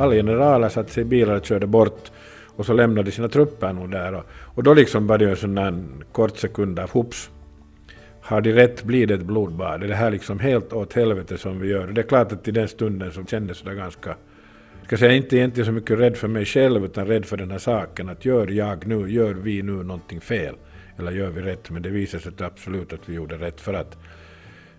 alla generaler satte sig i bilar och körde bort och så lämnade sina trupper nog där. Och, och då liksom var det ju en sån där kort sekund av hops. Har de rätt blir det ett blodbad. Är det här liksom helt åt helvete som vi gör? Det är klart att i den stunden så kändes det ganska ska säga inte egentligen så mycket rädd för mig själv utan rädd för den här saken att gör jag nu, gör vi nu någonting fel? Eller gör vi rätt? Men det visade sig absolut att vi gjorde rätt för att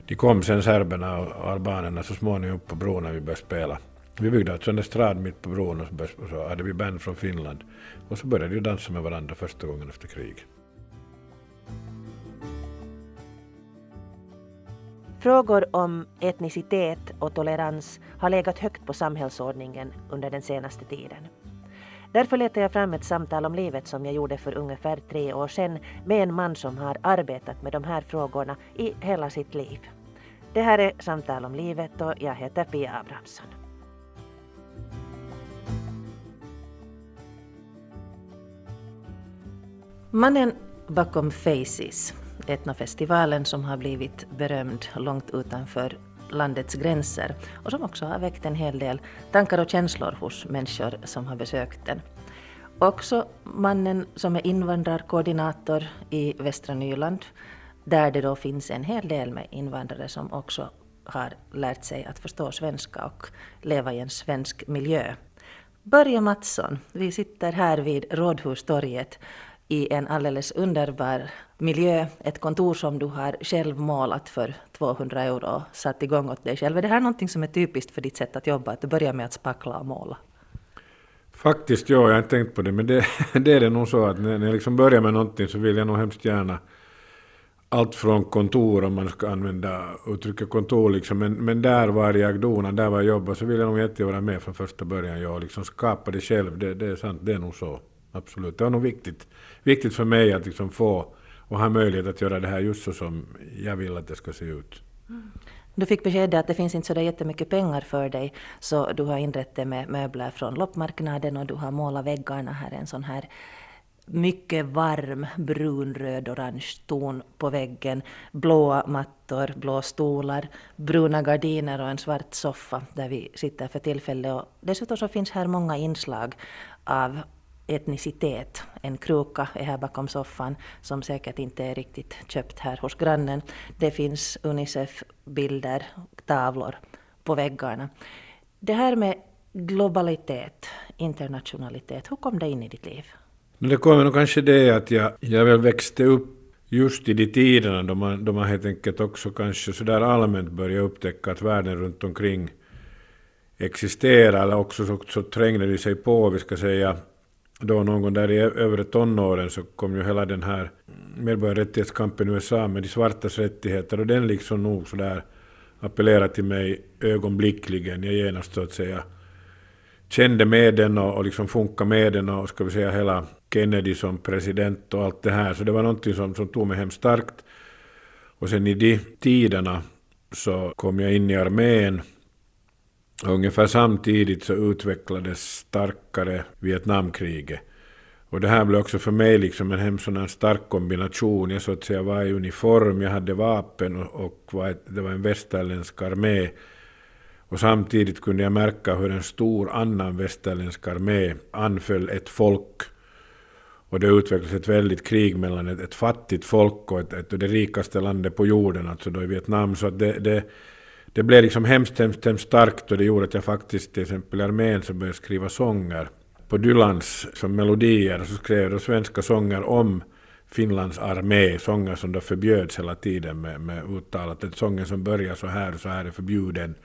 de kom sen serberna och albanerna så småningom upp på bron när vi började spela. Vi byggde alltså en estrad mitt på bron och så, och så hade vi band från Finland. Och så började vi dansa med varandra första gången efter kriget. Frågor om etnicitet och tolerans har legat högt på samhällsordningen under den senaste tiden. Därför letade jag fram ett samtal om livet som jag gjorde för ungefär tre år sedan med en man som har arbetat med de här frågorna i hela sitt liv. Det här är Samtal om livet och jag heter Pia Abrahamsson. Mannen bakom Faces, etnofestivalen som har blivit berömd långt utanför landets gränser och som också har väckt en hel del tankar och känslor hos människor som har besökt den. Också mannen som är invandrarkoordinator i Västra Nyland där det då finns en hel del med invandrare som också har lärt sig att förstå svenska och leva i en svensk miljö. Börje Mattsson, vi sitter här vid Rådhustorget i en alldeles underbar miljö, ett kontor som du har själv målat för 200 euro och satt igång åt dig själv. Är det här någonting som är typiskt för ditt sätt att jobba, att du börjar med att spackla och måla? Faktiskt, ja, jag har inte tänkt på det, men det, det är det nog så att när jag liksom börjar med någonting så vill jag nog hemskt gärna allt från kontor, om man ska använda uttrycket kontor, liksom. men, men där var jag donad, där var jag jobbade, så vill jag nog jättegärna vara med från första början. Jag liksom skapa det själv, det, det är sant, det är nog så. Absolut, det var nog viktigt, viktigt för mig att liksom få och ha möjlighet att göra det här just så som jag vill att det ska se ut. Mm. Du fick beskedet att det finns inte så där jättemycket pengar för dig, så du har inrett det med möbler från loppmarknaden och du har målat väggarna här en sån här mycket varm brunröd orange ton på väggen, blåa mattor, blå stolar, bruna gardiner och en svart soffa där vi sitter för tillfället. Och dessutom så finns här många inslag av etnicitet. En kruka är här bakom soffan som säkert inte är riktigt köpt här hos grannen. Det finns Unicef-bilder, tavlor på väggarna. Det här med globalitet, internationalitet, hur kom det in i ditt liv? Det kommer nog kanske det att jag, jag väl växte upp just i de tiderna då man, då man helt enkelt också kanske sådär allmänt började upptäcka att världen runt omkring existerar, eller också så, så trängde det sig på, vi ska säga, då någon gång där i övre tonåren så kom ju hela den här medborgarrättighetskampen i USA med de svartas rättigheter och den liksom nog sådär appellerade till mig ögonblickligen. Jag genast så att säga kände med den och, och liksom funkade med den och ska vi säga hela Kennedy som president och allt det här. Så det var någonting som, som tog mig hem starkt. Och sen i de tiderna så kom jag in i armén Ungefär samtidigt så utvecklades starkare Vietnamkriget. Och det här blev också för mig liksom en hemskt stark kombination. Jag så att säga var i uniform, jag hade vapen och, och var ett, det var en västerländsk armé. Och samtidigt kunde jag märka hur en stor annan västerländsk armé anföll ett folk. Och det utvecklades ett väldigt krig mellan ett, ett fattigt folk och ett, ett, det rikaste landet på jorden, alltså då i Vietnam. Så det, det det blev liksom hemskt, hemskt, hemskt starkt och det gjorde att jag faktiskt till exempel i armén så började skriva sånger på Dylans som melodier och så skrev jag då svenska sånger om Finlands armé, sånger som då förbjöds hela tiden med, med uttalat att sången som börjar så här och så här är förbjuden.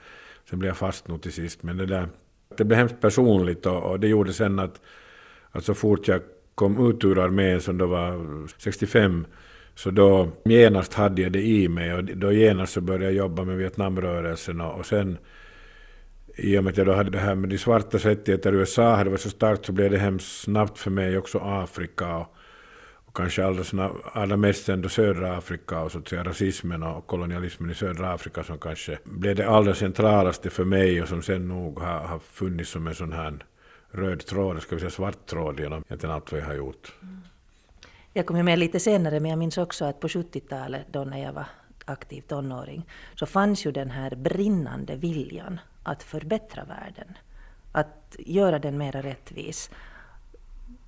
Sen blev jag fast nog till sist, men det där, det blev hemskt personligt och, och det gjorde sen att, att så fort jag kom ut ur armén som då var 65 så då genast hade jag det i mig och då genast så började jag jobba med Vietnamrörelsen och, och sen i och med att jag då hade det här med de svartas rättigheter i USA hade varit så starkt så blev det hemskt snabbt för mig också Afrika och, och kanske allra, snabb, allra mest ändå södra Afrika och så att säga rasismen och kolonialismen i södra Afrika som kanske blev det allra centralaste för mig och som sen nog har, har funnits som en sån här röd tråd, ska vi säga svart tråd genom egentligen allt vad jag har gjort. Mm. Jag kom ju med lite senare, men jag minns också att på 70-talet, då när jag var aktiv tonåring, så fanns ju den här brinnande viljan att förbättra världen. att göra den mer rättvis.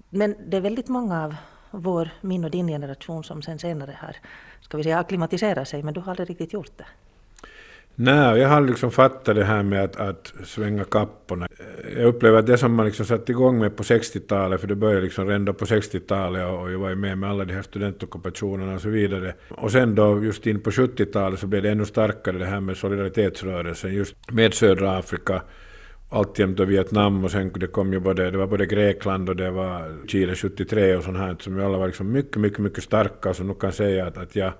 Men det är väldigt många av vår, min och din generation som sen senare har, ska vi säga, akklimatiserat sig, men du har aldrig riktigt gjort det. Nej, jag har liksom fattat det här med att, att svänga kapporna. Jag upplever att det som man liksom satt igång med på 60-talet, för det började liksom redan på 60-talet och jag var ju med med alla de här studentockupationerna och så vidare. Och sen då just in på 70-talet så blev det ännu starkare det här med solidaritetsrörelsen just med södra Afrika alltjämt då Vietnam och sen det kom ju både, det var både Grekland och det var Chile 73 och sånt här som ju alla var liksom mycket, mycket, mycket starka som nu kan säga att, att jag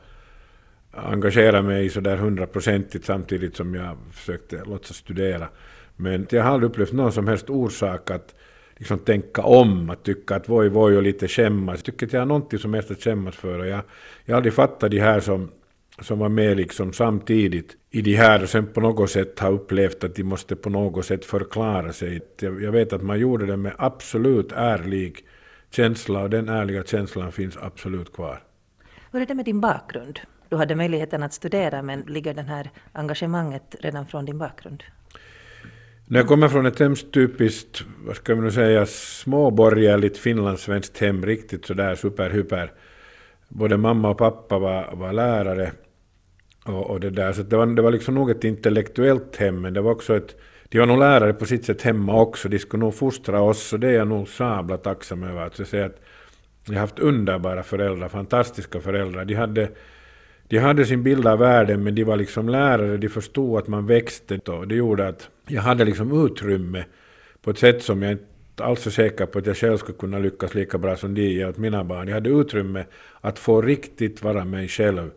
engagera mig sådär hundraprocentigt samtidigt som jag försökte låtsas studera. Men jag har aldrig upplevt någon som helst orsak att liksom tänka om, att tycka att voj voj och lite skämmas. Jag tycker att jag har någonting som helst att skämmas för. Och jag, jag har aldrig fattat de här som, som var med liksom samtidigt i de här och sen på något sätt har upplevt att de måste på något sätt förklara sig. Jag, jag vet att man gjorde det med absolut ärlig känsla och den ärliga känslan finns absolut kvar. Hur är det med din bakgrund? Du hade möjligheten att studera, men ligger det här engagemanget redan från din bakgrund? När jag kommer från ett hemskt typiskt, vad ska man nu säga, småborgerligt finlandssvenskt hem, riktigt sådär superhyper. Både mamma och pappa var, var lärare. Och, och, det där, så det var, det var liksom nog ett intellektuellt hem, men det var också ett de var nog lärare på sitt sätt hemma också, de skulle nog fostra oss, och det är jag nog sabla tacksam över. Att säga att jag har haft underbara föräldrar, fantastiska föräldrar. De hade de hade sin bild av världen men de var liksom lärare, de förstod att man växte och det gjorde att jag hade liksom utrymme på ett sätt som jag inte alls är säker på att jag själv skulle kunna lyckas lika bra som de ger åt mina barn. Jag hade utrymme att få riktigt vara mig själv.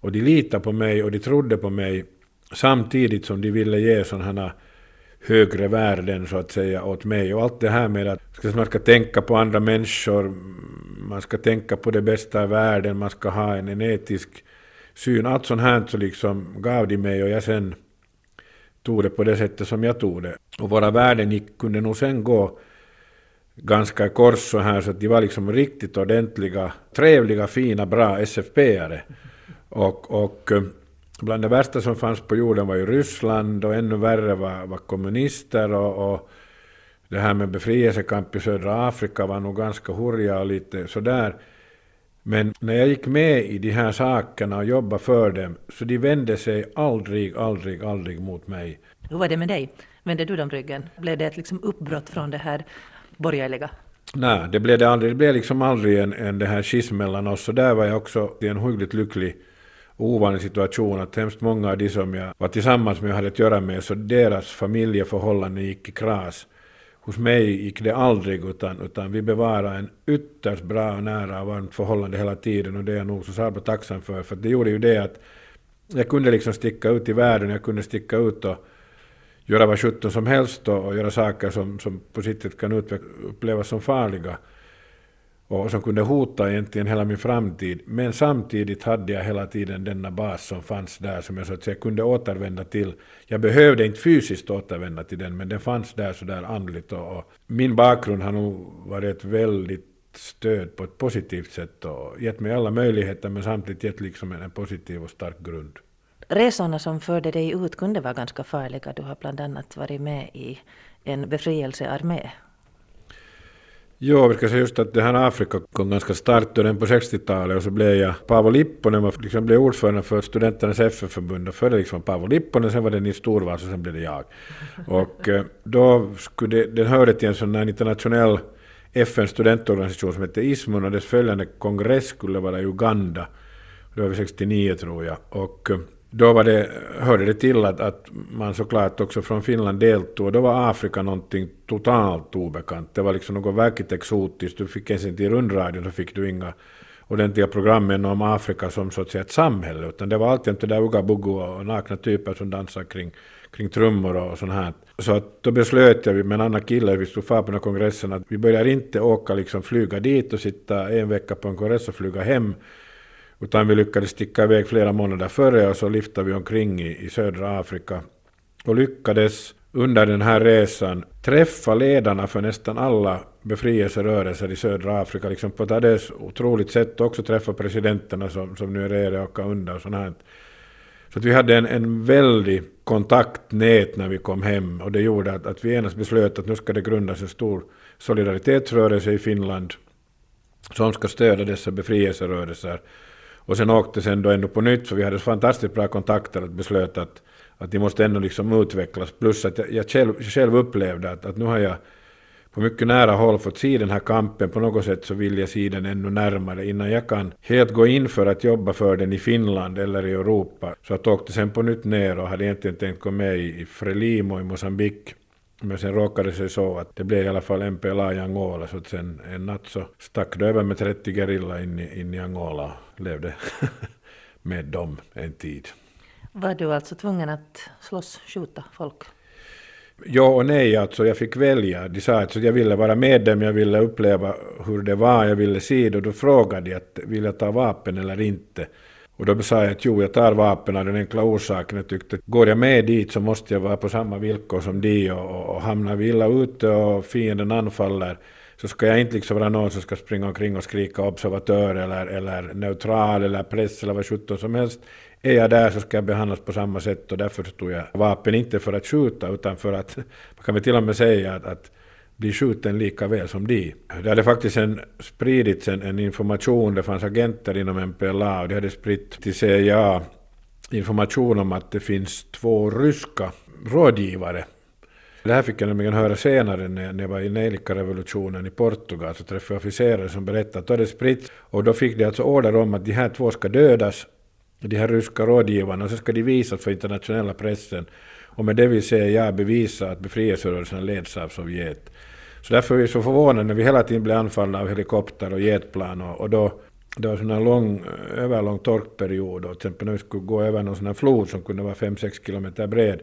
Och de litade på mig och de trodde på mig samtidigt som de ville ge sådana högre värden så att säga åt mig. Och allt det här med att man ska tänka på andra människor, man ska tänka på det bästa i världen, man ska ha en, en etisk syn. Allt sånt här så liksom gav de mig och jag sen tog det på det sättet som jag tog det. Och våra värden gick, kunde nog sen gå ganska i kors så här så att de var liksom riktigt ordentliga, trevliga, fina, bra SFP-are. Och, och eh, bland det värsta som fanns på jorden var ju Ryssland och ännu värre var, var kommunister och, och det här med befrielsekamp i södra Afrika var nog ganska hurja och lite sådär. Men när jag gick med i de här sakerna och jobbade för dem, så de vände sig aldrig, aldrig, aldrig mot mig. Hur var det med dig? Vände du dem ryggen? Blev det ett liksom uppbrott från det här borgerliga? Nej, det blev det aldrig. Det blev liksom aldrig en, en det här schism mellan oss. Så där var jag också i en hyggligt lycklig och ovanlig situation att hemskt många av de som jag var tillsammans med och hade att göra med, så deras familjeförhållanden gick i kras. Hos mig gick det aldrig, utan, utan vi bevarade en ytterst bra, nära och varmt förhållande hela tiden och det är jag nog så sabla tacksam för, för det gjorde ju det att jag kunde liksom sticka ut i världen, jag kunde sticka ut och göra vad sjutton som helst och, och göra saker som, som på sitt sätt kan upplevas som farliga och som kunde hota egentligen hela min framtid. Men samtidigt hade jag hela tiden denna bas som fanns där som jag så att säga kunde återvända till. Jag behövde inte fysiskt återvända till den men den fanns där sådär andligt och, och min bakgrund har nog varit ett väldigt stöd på ett positivt sätt och gett mig alla möjligheter men samtidigt gett liksom en positiv och stark grund. Resorna som förde dig ut kunde vara ganska farliga. Du har bland annat varit med i en befrielsearmé. Jo, vi ska säga just att det här Afrika kom ganska starkt redan på 60-talet och så blev jag Paavo Lipponen, var, liksom blev ordförande för studenternas FN-förbund och före liksom Paavo Lipponen, sen var det Nils Torvalds och sen blev det jag. Och eh, då skulle det, den hörde till en sån här internationell FN-studentorganisation som hette ISMUN och dess följande kongress skulle vara i Uganda. Det var 69 tror jag. Och eh, då var det, hörde det till att, att man såklart också från Finland deltog. Då var Afrika någonting totalt obekant. Det var liksom något verkligt exotiskt. Du fick ens inte i rundradion så fick du inga ordentliga programmen om Afrika som så att säga ett samhälle. Utan det var alltid det där ugga och nakna typer som dansade kring, kring trummor och sånt här. Så att då beslöt jag med en annan kille, vi stod för på den kongressen, att vi börjar inte åka liksom flyga dit och sitta en vecka på en kongress och flyga hem. Utan vi lyckades sticka iväg flera månader före och så liftade vi omkring i, i södra Afrika. Och lyckades under den här resan träffa ledarna för nästan alla befrielserörelser i södra Afrika liksom på ett alldeles otroligt sätt också träffa presidenterna som, som nu är redo att åka under och sånt här. Så att vi hade en, en väldig kontaktnät när vi kom hem och det gjorde att, att vi genast beslöt att nu ska det grundas en stor solidaritetsrörelse i Finland som ska stödja dessa befrielserörelser. Och sen åkte sen då ändå på nytt, för vi hade så fantastiskt bra kontakter, att beslöt att, att de måste ändå liksom utvecklas. Plus att jag, jag själv, själv upplevde att, att nu har jag på mycket nära håll fått se den här kampen. På något sätt så vill jag se den ännu närmare innan jag kan helt gå in för att jobba för den i Finland eller i Europa. Så jag åkte sen på nytt ner och hade egentligen tänkt gå med i Frelimo i Mosambik. Men sen råkade det sig så att det blev i alla fall MPLA i Angola så att sen en natt så stack det över med 30 gerilla in i, in i Angola och levde med dem en tid. Var du alltså tvungen att slåss, skjuta folk? Ja och nej, alltså jag fick välja. De sa att jag ville vara med dem, jag ville uppleva hur det var, jag ville se det och då frågade jag att vill jag ta vapen eller inte. Och då sa jag att jo, jag tar vapen av den enkla orsaken. Jag tyckte att går jag med dit så måste jag vara på samma villkor som de och, och hamnar vi illa ute och fienden anfaller så ska jag inte liksom vara någon som ska springa omkring och skrika observatör eller, eller neutral eller press eller vad sjutton som helst. Är jag där så ska jag behandlas på samma sätt och därför tog jag vapen inte för att skjuta utan för att, man kan väl till och med säga att, att bli skjuten lika väl som de. Det hade faktiskt en, spridits en, en information, det fanns agenter inom MPLA och de hade spritt till CIA information om att det finns två ryska rådgivare det här fick jag nämligen höra senare när jag var i Nejlika-revolutionen i Portugal, så träffade jag officerare som berättade att då det spritts och då fick de alltså order om att de här två ska dödas, de här ryska rådgivarna, och så ska de visas för internationella pressen. Och med det vill säga jag bevisa att befrielserörelsen leds av Sovjet. Så därför är vi så förvånade när vi hela tiden blir anfallna av helikopter och jetplan och, och då det var en lång, eh, överlång torkperiod och till exempel när vi skulle gå över någon sån här flod som kunde vara 5-6 kilometer bred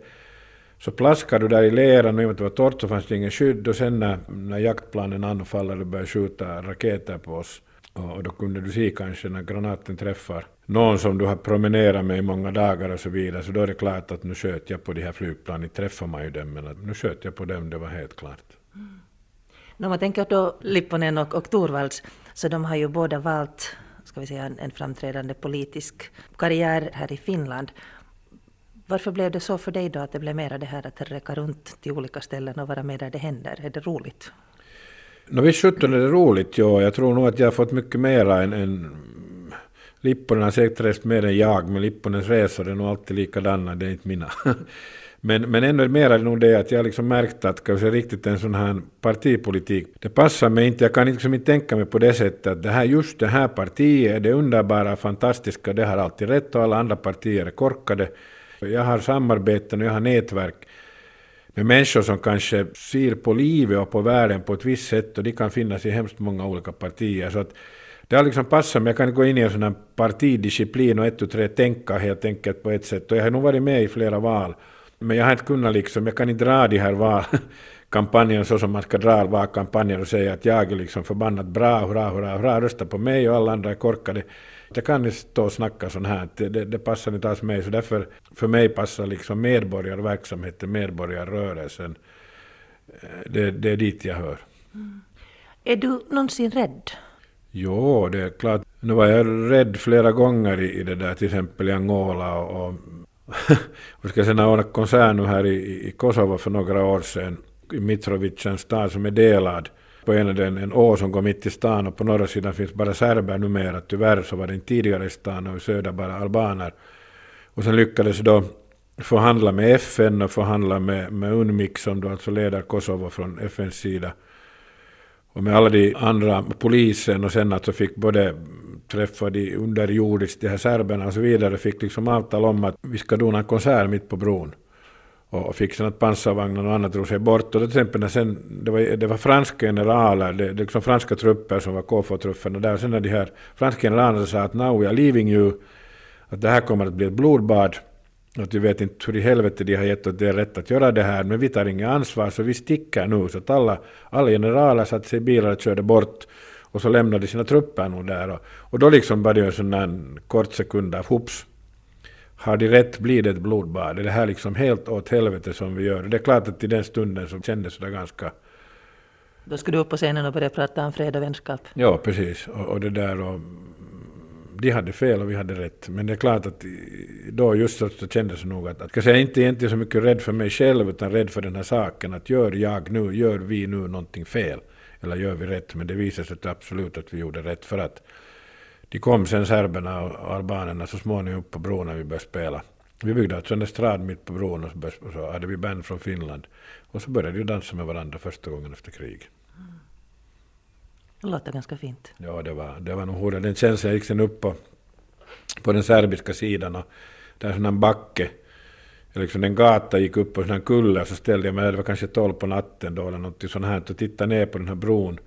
så plaskade du där i leran och i och med att det var torrt så fanns det ingen skydd och sen när, när jaktplanen anfaller och började skjuta raketer på oss och då kunde du se kanske när granaten träffar någon som du har promenerat med i många dagar och så vidare så då är det klart att nu sköt jag på de här flygplanen, träffar man ju dem men att nu sköt jag på dem, det var helt klart. Mm. Om man tänker då Lipponen och, och Torvalds så de har ju båda valt ska vi säga, en, en framträdande politisk karriär här i Finland varför blev det så för dig då att det blev mera det här att räcka runt till olika ställen och vara med där det händer? Är det roligt? No, visst sjutton är det roligt, ja. Jag tror nog att jag har fått mycket mera än, än Lipponen har säkert rest mer än jag, men Lipponens resor är nog alltid likadana, det är inte mina. men, men ändå mer är det nog det att jag liksom märkt att kanske riktigt en sån här partipolitik, det passar mig inte, jag kan liksom inte tänka mig på det sättet att det här, just det här partiet är det underbara, fantastiska, det har alltid rätt och alla andra partier är korkade. Jag har samarbeten och jag har nätverk med människor som kanske ser på livet och på världen på ett visst sätt och de kan finnas i hemskt många olika partier. Så att det har liksom passat mig, jag kan gå in i en sån här partidisciplin och ett och tre tänka helt enkelt på ett sätt. Och jag har nog varit med i flera val. Men jag har inte kunnat liksom, jag kan inte dra de här valkampanjerna så som man ska dra valkampanjer och säga att jag är liksom förbannat bra, hurra, hurra, hurra, rösta på mig och alla andra är korkade. Jag kan inte stå och snacka sånt här, det, det, det passar inte alls mig. Så därför, för mig passar liksom medborgarverksamheten, medborgarrörelsen. Eh, det, det är dit jag hör. Mm. Är du någonsin rädd? Jo, det är klart. Nu var jag rädd flera gånger i, i det där, till exempel i Angola och, och vi ska sen ordna konsert nu här i, i Kosovo för några år sedan, i Mitrovicens stad som är delad på ena den en å som går mitt i stan och på norra sidan finns bara serber numera. Tyvärr så var det inte tidigare i stan och i söder bara albaner. Och sen lyckades då förhandla med FN och förhandla med, med UNMIK som då alltså leder Kosovo från FNs sida. Och med alla de andra, polisen och sen alltså fick både träffade underjordiskt, de här serberna och så vidare, fick liksom avtal om att vi ska dona en konsert mitt på bron och fick sen att pansarvagnar och annat drog sig bort. Och till exempel när sen, det var, det var franska generaler, det, det liksom franska trupper som var KFO-trupperna där. Och sen när de här franska generalerna sa att now we are leaving you, att det här kommer att bli ett blodbad. Att vi vet inte hur i helvete de har gett oss det rätt att göra det här, men vi tar inget ansvar så vi sticker nu. Så att alla, alla generaler satte sig i bilar och körde bort. Och så lämnade sina trupper nog där. Och, och då liksom var det en sån där kort sekund av hoops har de rätt blir det ett blodbad. Är det här liksom helt åt helvete som vi gör? Det är klart att i den stunden så kändes det ganska... Då skulle du upp på scenen och börja prata om fred och vänskap? Ja, precis. Och, och det där och de hade fel och vi hade rätt. Men det är klart att då just så, så kändes det nog att, att jag är inte egentligen så mycket rädd för mig själv utan rädd för den här saken att gör jag nu, gör vi nu någonting fel? Eller gör vi rätt? Men det visade sig absolut att vi gjorde rätt för att de kom sen serberna och albanerna så småningom upp på bron när vi började spela. Vi byggde alltså en estrad mitt på bron och så, började, och så hade vi band från Finland. Och så började vi dansa med varandra första gången efter krig. Det låter ganska fint. Ja, det var, det var nog hårda. Den känslan gick sen upp på, på den serbiska sidan och där är en backe, liksom en gata gick upp på en kulle och så ställde jag mig, det var kanske tolv på natten då eller något sånt här, och tittade ner på den här bron.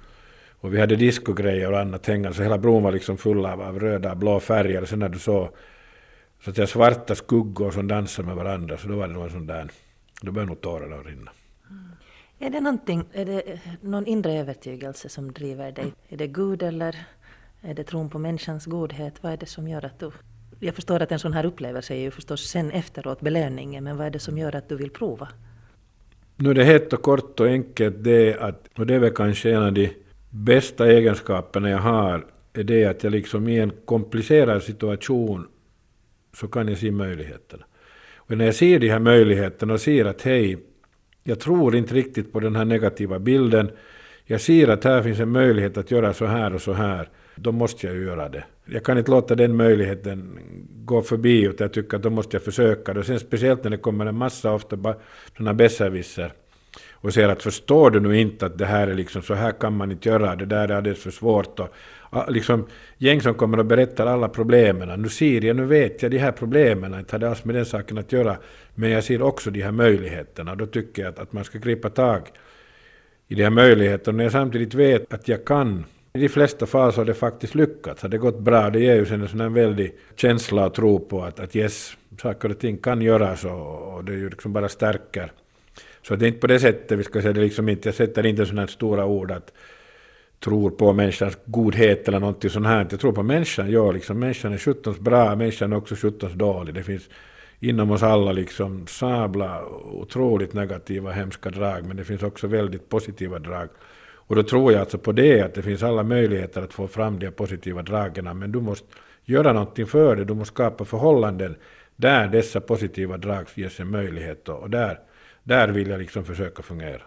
Och vi hade diskogrejer och annat hängande, så hela bron var liksom full av, av röda och blå färger. Och sen när du såg så att jag svarta skuggor som dansade med varandra, så då var det nog en sån där, då började nog tårarna rinna. Mm. Är det, någonting, är det någon inre övertygelse som driver dig? Är det Gud eller är det tron på människans godhet? Vad är det som gör att du... Jag förstår att en sån här upplevelse är ju förstås sen efteråt belöningen, men vad är det som gör att du vill prova? Nu är det helt och kort och enkelt det att, och det är väl kanske en av de bästa egenskaperna jag har, är det att jag liksom i en komplicerad situation så kan jag se möjligheterna. Och när jag ser de här möjligheterna och ser att hej, jag tror inte riktigt på den här negativa bilden. Jag ser att här finns en möjlighet att göra så här och så här. Då måste jag ju göra det. Jag kan inte låta den möjligheten gå förbi utan jag tycker att då måste jag försöka Och sen speciellt när det kommer en massa ofta sådana besserwisser och säger att förstår du nu inte att det här är liksom så här kan man inte göra, det där är alldeles för svårt och liksom gäng som kommer och berättar alla problemen. Nu ser jag, nu vet jag de här problemen, inte hade alls med den saken att göra, men jag ser också de här möjligheterna. Då tycker jag att, att man ska gripa tag i de här möjligheterna. När jag samtidigt vet att jag kan, i de flesta fall så har det faktiskt lyckats. Har det gått bra, det ger ju sen en sån här väldig känsla och tro på att, att yes, saker och ting kan göras och, och det ju liksom bara stärker. Så det är inte på det sättet vi ska säga det liksom inte, jag sätter inte sådana här stora ord att tror på människans godhet eller någonting sånt här. Jag tror på människan, ja, liksom, människan är sjuttons bra, människan är också sjuttons dålig. Det finns inom oss alla liksom sabla otroligt negativa, hemska drag, men det finns också väldigt positiva drag. Och då tror jag alltså på det, att det finns alla möjligheter att få fram de positiva dragen, men du måste göra någonting för det, du måste skapa förhållanden där dessa positiva drag ges en möjlighet, och där, där vill jag liksom försöka fungera.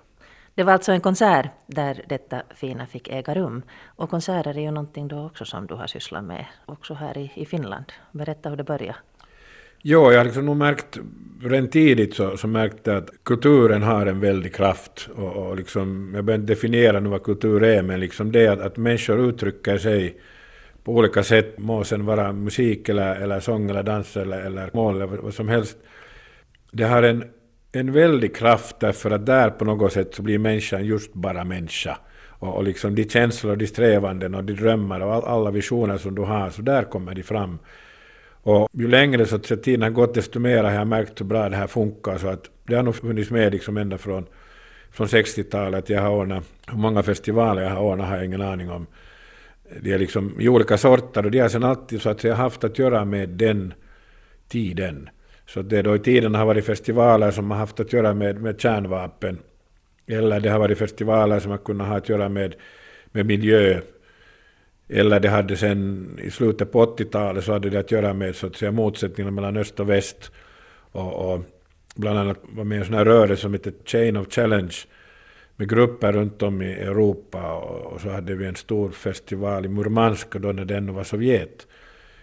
Det var alltså en konsert där detta fina fick äga rum. Och konserter är ju någonting då också som du har sysslat med, också här i, i Finland. Berätta hur det började. Jo, jag har liksom nog märkt, redan tidigt så, så märkte jag att kulturen har en väldig kraft. Och, och liksom, jag behöver inte definiera nu vad kultur är, men liksom det att, att människor uttrycker sig på olika sätt, må sen vara musik eller, eller sång eller dans eller, eller mål eller vad som helst. Det har en en väldig kraft därför att där på något sätt så blir människan just bara människa. Och, och liksom de känslor, de strävanden och de drömmar och all, alla visioner som du har, så där kommer de fram. Och ju längre så tiden har gått desto mer har jag märkt hur bra det här funkar. Så att det har nog funnits med liksom ända från, från 60-talet. Jag har ordnat, hur många festivaler jag har ordnat har jag ingen aning om. De är liksom i olika sorter och de har sen alltid så att säga haft att göra med den tiden. Så det då i tiden har varit festivaler som har haft att göra med, med kärnvapen. Eller det har varit festivaler som har kunnat ha att göra med, med miljö. Eller det hade sen i slutet på 80-talet så hade det att göra med så att säga, motsättningar mellan öst och väst. Och, och bland annat var med i en sån här rörelse som heter Chain of Challenge med grupper runt om i Europa och, och så hade vi en stor festival i Murmansk då när det ännu var Sovjet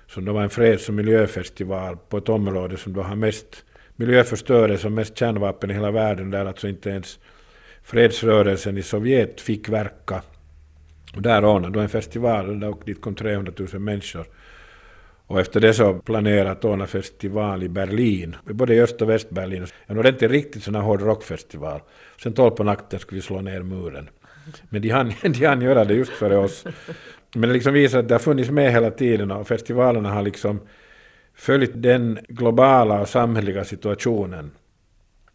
som då var en freds och miljöfestival på ett område som då har mest miljöförstörelse och mest kärnvapen i hela världen, där alltså inte ens fredsrörelsen i Sovjet fick verka. Och där ordnade du en festival, där dit kom 300 000 människor. Och efter det så planerade att ordna festival i Berlin, både i Öst och Västberlin. En ordentlig riktigt sån här hård rockfestival. Sen tolv på natten skulle vi slå ner muren. Men de hann, de hann göra det just före oss. Men det liksom visar att det har funnits med hela tiden och festivalerna har liksom följt den globala och samhälleliga situationen.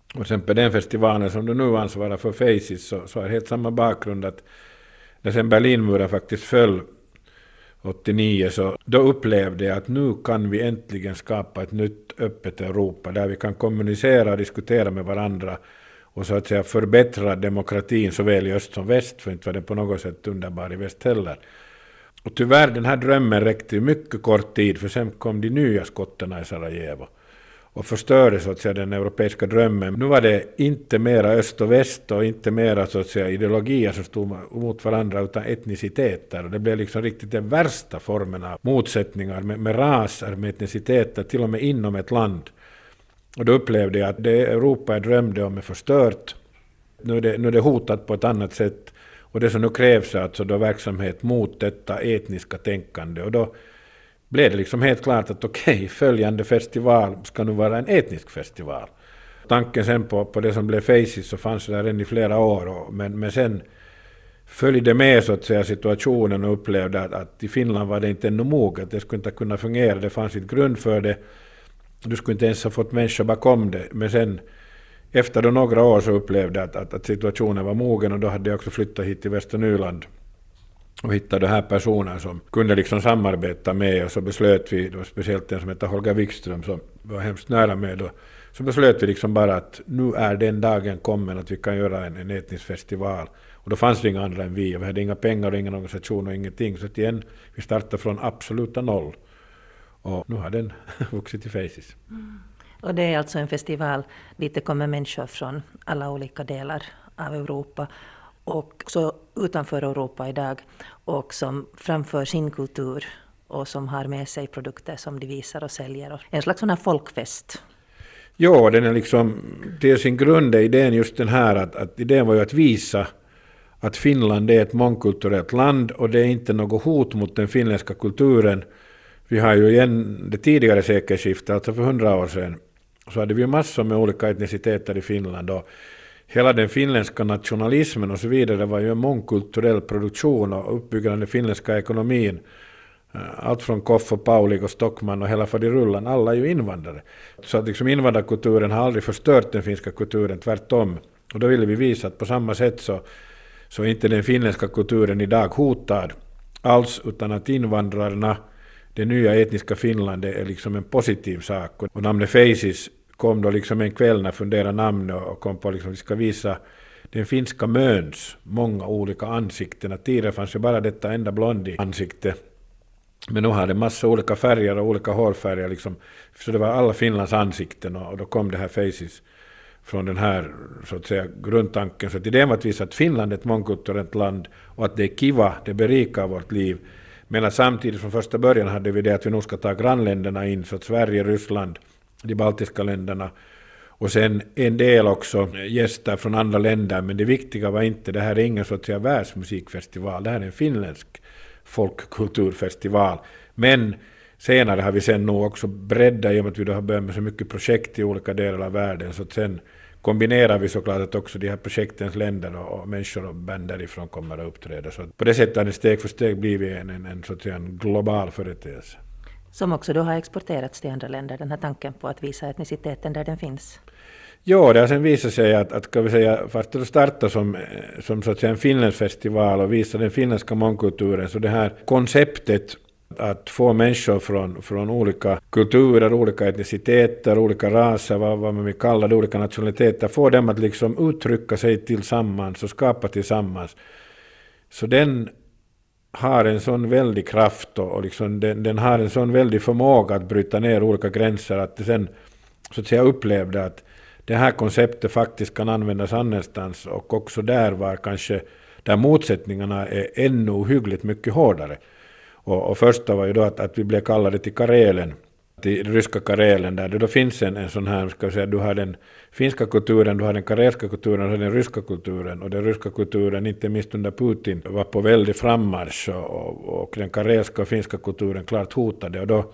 Och till exempel den festivalen som du nu ansvarar för, Faces, så, så har helt samma bakgrund att när sen Berlinmuren faktiskt föll 89 så då upplevde jag att nu kan vi äntligen skapa ett nytt öppet Europa där vi kan kommunicera och diskutera med varandra och så att säga förbättra demokratin såväl i öst som väst, för inte var den på något sätt underbar i väst heller. Och tyvärr, den här drömmen räckte mycket kort tid, för sen kom de nya skottarna i Sarajevo och förstörde så att säga den europeiska drömmen. Nu var det inte mera öst och väst och inte mera så att säga ideologier som stod mot varandra utan etniciteter. Och det blev liksom riktigt den värsta formen av motsättningar med, med raser, med etniciteter, till och med inom ett land. Och då upplevde jag att det Europa jag drömde om är förstört. Nu är det, nu är det hotat på ett annat sätt. Och det som nu krävs är alltså då verksamhet mot detta etniska tänkande. Och då blev det liksom helt klart att okej, okay, följande festival ska nu vara en etnisk festival. Tanken sen på, på det som blev Faces så fanns det där än i flera år, och, men, men sen följde med så att säga situationen och upplevde att, att i Finland var det inte ännu moget, det skulle inte kunna fungera, det fanns inte grund för det. Du skulle inte ens ha fått människor bakom det, men sen efter då några år så upplevde jag att, att, att situationen var mogen och då hade jag också flyttat hit till Västernyland Nyland och hittade här personer som kunde liksom samarbeta med och så beslöt vi, då speciellt en som hette Holger Wikström som var hemskt nära med då, så beslöt vi liksom bara att nu är den dagen kommen att vi kan göra en, en etnisk festival. Och då fanns det inga andra än vi och vi hade inga pengar och ingen organisation och ingenting. Så igen, vi startade från absoluta noll. Och nu har den vuxit till Faces. Mm. Och det är alltså en festival dit det kommer människor från alla olika delar av Europa och så utanför Europa idag och som framför sin kultur och som har med sig produkter som de visar och säljer. En slags sån här folkfest. Ja, den är liksom, till sin grund är idén just den här att, att idén var ju att visa att Finland är ett mångkulturellt land och det är inte något hot mot den finländska kulturen. Vi har ju igen det tidigare sekelskiftet, alltså för hundra år sedan, så hade vi massor med olika etniciteter i Finland och hela den finländska nationalismen och så vidare var ju en mångkulturell produktion och uppbyggnaden av den finländska ekonomin. Eh, allt från Koff och Paulik och Stockman och hela faderullan, alla är ju invandrare. Så att liksom invandrarkulturen har aldrig förstört den finska kulturen, tvärtom. Och då ville vi visa att på samma sätt så, så är inte den finländska kulturen idag hotad alls, utan att invandrarna, det nya etniska Finland, det är liksom en positiv sak. Och namnet Faces kom då liksom en kväll när jag funderade namn och kom på liksom att vi ska visa den finska möns många olika ansikten. Tidigare fanns ju bara detta enda blondi ansikte. Men nu har det massa olika färger och olika hårfärger. Liksom. Så det var alla Finlands ansikten och då kom det här Faces från den här så att säga, grundtanken. Så idén var att visa att Finland är ett mångkulturellt land och att det är kiva, det berikar vårt liv. Men samtidigt från första början hade vi det att vi nog ska ta grannländerna in, så att Sverige, Ryssland, de baltiska länderna. Och sen en del också eh, gäster från andra länder, men det viktiga var inte, det här är ingen så att säga världsmusikfestival, det här är en finländsk folkkulturfestival. Men senare har vi sen nog också breddat, i och med att vi då har börjat med så mycket projekt i olika delar av världen, så att sen kombinerar vi såklart att också de här projektens länder och, och människor och band därifrån kommer att uppträda. Så på det sättet har det steg för steg blivit en, en, en, så att säga, en global företeelse. Som också då har exporterats till andra länder, den här tanken på att visa etniciteten där den finns. Ja, det har sen visat sig att, att kan vi säga, fast det startade som, som så att säga en finlandsfestival och visa den finländska mångkulturen, så det här konceptet att få människor från, från olika kulturer, olika etniciteter, olika raser, vad, vad man vill kalla det, olika nationaliteter, få dem att liksom uttrycka sig tillsammans och skapa tillsammans. Så den har en sån väldig kraft och, och liksom den, den, har en sån väldig förmåga att bryta ner olika gränser att det sen så att säga upplevde att det här konceptet faktiskt kan användas annanstans och också där var kanske där motsättningarna är ännu ohyggligt mycket hårdare. Och, och första var ju då att, att vi blev kallade till Karelen till ryska Karelen där. Det då finns en, en sån här, ska säga, du har den finska kulturen, du har den karelska kulturen, du har den ryska kulturen. Och den ryska kulturen, inte minst under Putin, var på väldig frammarsch och, och, och den karelska och finska kulturen klart hotade. Och då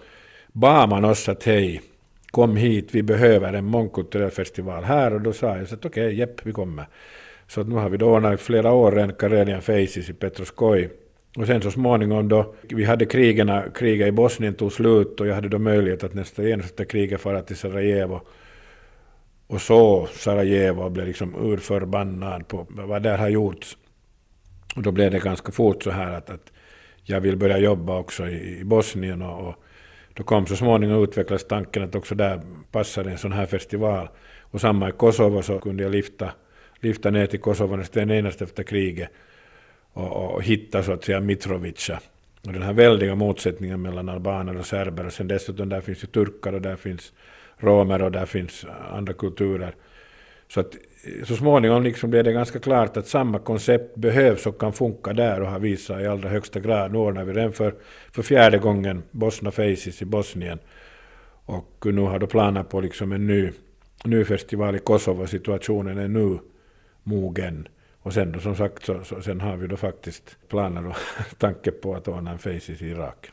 bad man oss att hej, kom hit, vi behöver en mångkulturell festival här. Och då sa jag så att okej, okay, jepp, vi kommer. Så nu har vi då ordnat flera år en Karelian Faces i Petroskoj och sen så småningom då vi hade krigen, kriget i Bosnien tog slut och jag hade då möjlighet att nästa efter kriget fara till Sarajevo. Och så Sarajevo och blev liksom urförbannad på vad där har gjorts. Och då blev det ganska fort så här att, att jag vill börja jobba också i, i Bosnien och, och, då kom så småningom utvecklas tanken att också där passade en sån här festival. Och samma i Kosovo så kunde jag lyfta, lyfta ner till Kosovo nästan enast efter kriget och, och hitta så att säga Mitrovica Och den här väldiga motsättningen mellan albaner och serber och sen dessutom där finns ju turkar och där finns romer och där finns eh, andra kulturer. Så att eh, så småningom liksom blev det ganska klart att samma koncept behövs och kan funka där och har visat i allra högsta grad. Nu ordnar vi den för, för fjärde gången Bosna Faces i Bosnien. Och nu har de planer på liksom en ny, ny festival i Kosovo. Situationen är nu mogen. Och sen då som sagt så, så sen har vi då faktiskt planer och tanke på att ordna en Faces i Irak.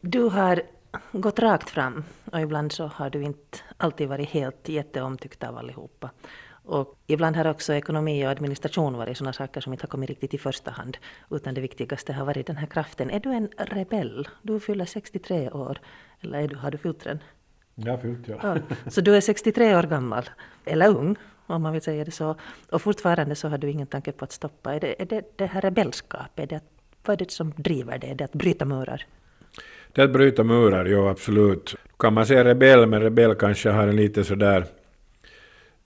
Du har gått rakt fram och ibland så har du inte alltid varit helt jätteomtyckt av allihopa. Och ibland har också ekonomi och administration varit sådana saker som inte har kommit riktigt i första hand, utan det viktigaste har varit den här kraften. Är du en rebell? Du fyller 63 år, eller är du, har du fyllt den? Jag har fyllt, ja. ja. Så du är 63 år gammal, eller ung, om man vill säga det så. Och fortfarande så har du ingen tanke på att stoppa. Är det är det, det här rebellskapet? Är det, vad är det som driver det? Är det att bryta murar? Det är att bryta murar, ja absolut. Kan man säga rebell, men rebell kanske har en lite sådär...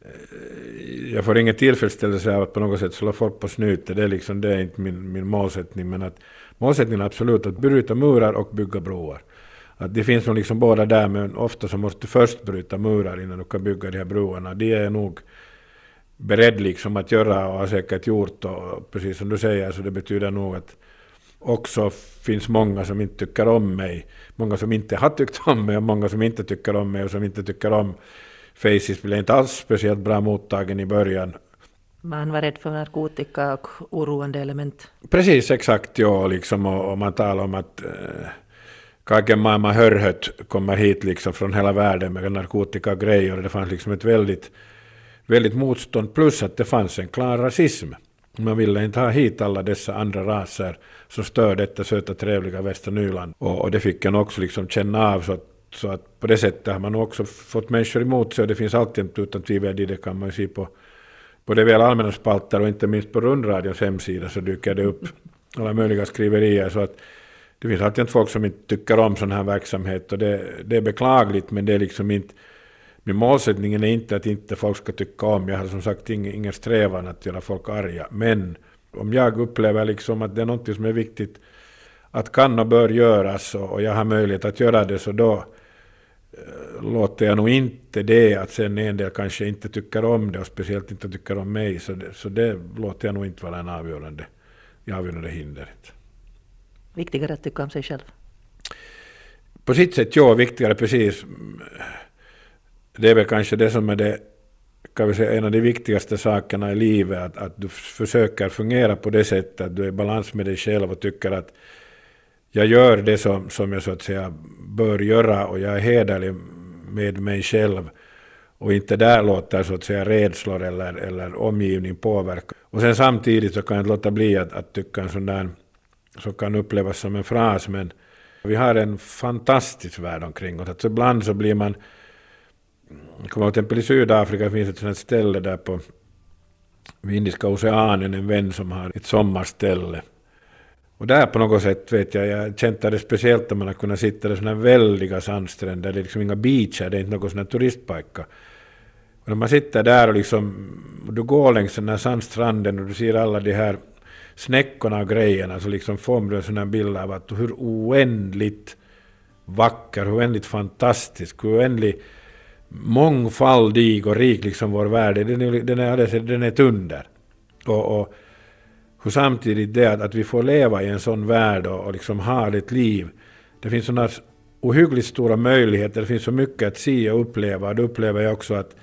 Eh, jag får ingen tillfredsställelse av att på något sätt slå folk på snutet, det är liksom det är inte min, min målsättning, men att målsättningen är absolut att bryta murar och bygga broar. Att det finns nog liksom båda där, men ofta så måste du först bryta murar innan du kan bygga de här broarna. Det är nog beredd liksom att göra och har säkert gjort, och precis som du säger, så det betyder nog att också finns många som inte tycker om mig. Många som inte har tyckt om mig och många som inte tycker om mig och som inte tycker om Faces blev inte alls speciellt bra mottagen i början. Man var rädd för narkotika och oroande element. Precis, exakt. Ja, liksom, och, och man talar om att eh, maailman hörhöt kommer hit liksom från hela världen med narkotika och grejer. Det fanns liksom ett väldigt, väldigt motstånd plus att det fanns en klar rasism. Man ville inte ha hit alla dessa andra raser som stör detta söta trevliga Västra Nyland. Och, och det fick en också liksom känna av så att, så att på det sättet har man också fått människor emot sig och det finns alltid utan tvivel det kan man ju se på både väl allmänna spalter och inte minst på rundradions hemsida så dyker det upp alla möjliga skriverier så att det finns alltid folk som inte tycker om sån här verksamhet och det, det är beklagligt men det är liksom inte min målsättning är inte att inte folk ska tycka om, jag har som sagt ingen, ingen strävan att göra folk arga, men om jag upplever liksom att det är något som är viktigt att kan och bör göras och, och jag har möjlighet att göra det så då eh, låter jag nog inte det att sen en del kanske inte tycker om det och speciellt inte tycker om mig så det, så det låter jag nog inte vara en avgörande, avgörande hindret. Viktigare att tycka om sig själv? På sitt sätt ja, viktigare precis det är väl kanske det som är det, kan vi säga, en av de viktigaste sakerna i livet, att, att du försöker fungera på det sättet att du är i balans med dig själv och tycker att jag gör det som, som jag så att säga bör göra och jag är hederlig med mig själv och inte där låter så att säga rädslor eller, eller omgivning påverka. Och sen samtidigt så kan jag inte låta bli att, att tycka en sån där, som kan upplevas som en fras, men vi har en fantastisk värld omkring oss. Att ibland så blir man kommer till exempel i Sydafrika finns ett sånt ställe där på vid Indiska oceanen, en vän som har ett sommarställe. Och där på något sätt vet jag, jag känt det speciellt när man har kunnat sitta där sådana väldiga sandstränder, det är liksom inga beacher, det är inte någon sån här turistpajka. Och när man sitter där och liksom, och du går längs den här sandstranden och du ser alla de här snäckorna och grejerna, så liksom får du en sån här bild av att hur oändligt vacker, hur oändligt fantastisk, hur oändligt mångfaldig och rik liksom vår värld den är, den är, den är ett under. Och, och hur samtidigt det att, att vi får leva i en sån värld och, och liksom ha ett liv. Det finns sådana ohyggligt stora möjligheter, det finns så mycket att se och uppleva. Och då upplever jag också att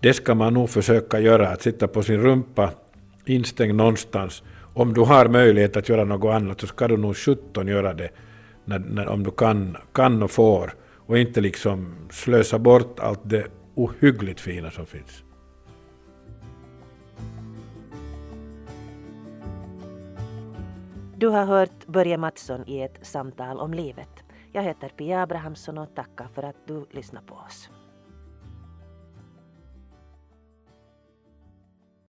det ska man nog försöka göra, att sitta på sin rumpa instängd någonstans. Om du har möjlighet att göra något annat så ska du nog sjutton göra det, när, när, om du kan, kan och får och inte liksom slösa bort allt det ohyggligt fina som finns. Du har hört Börje Mattsson i ett samtal om livet. Jag heter Pia Abrahamsson och tackar för att du lyssnar på oss.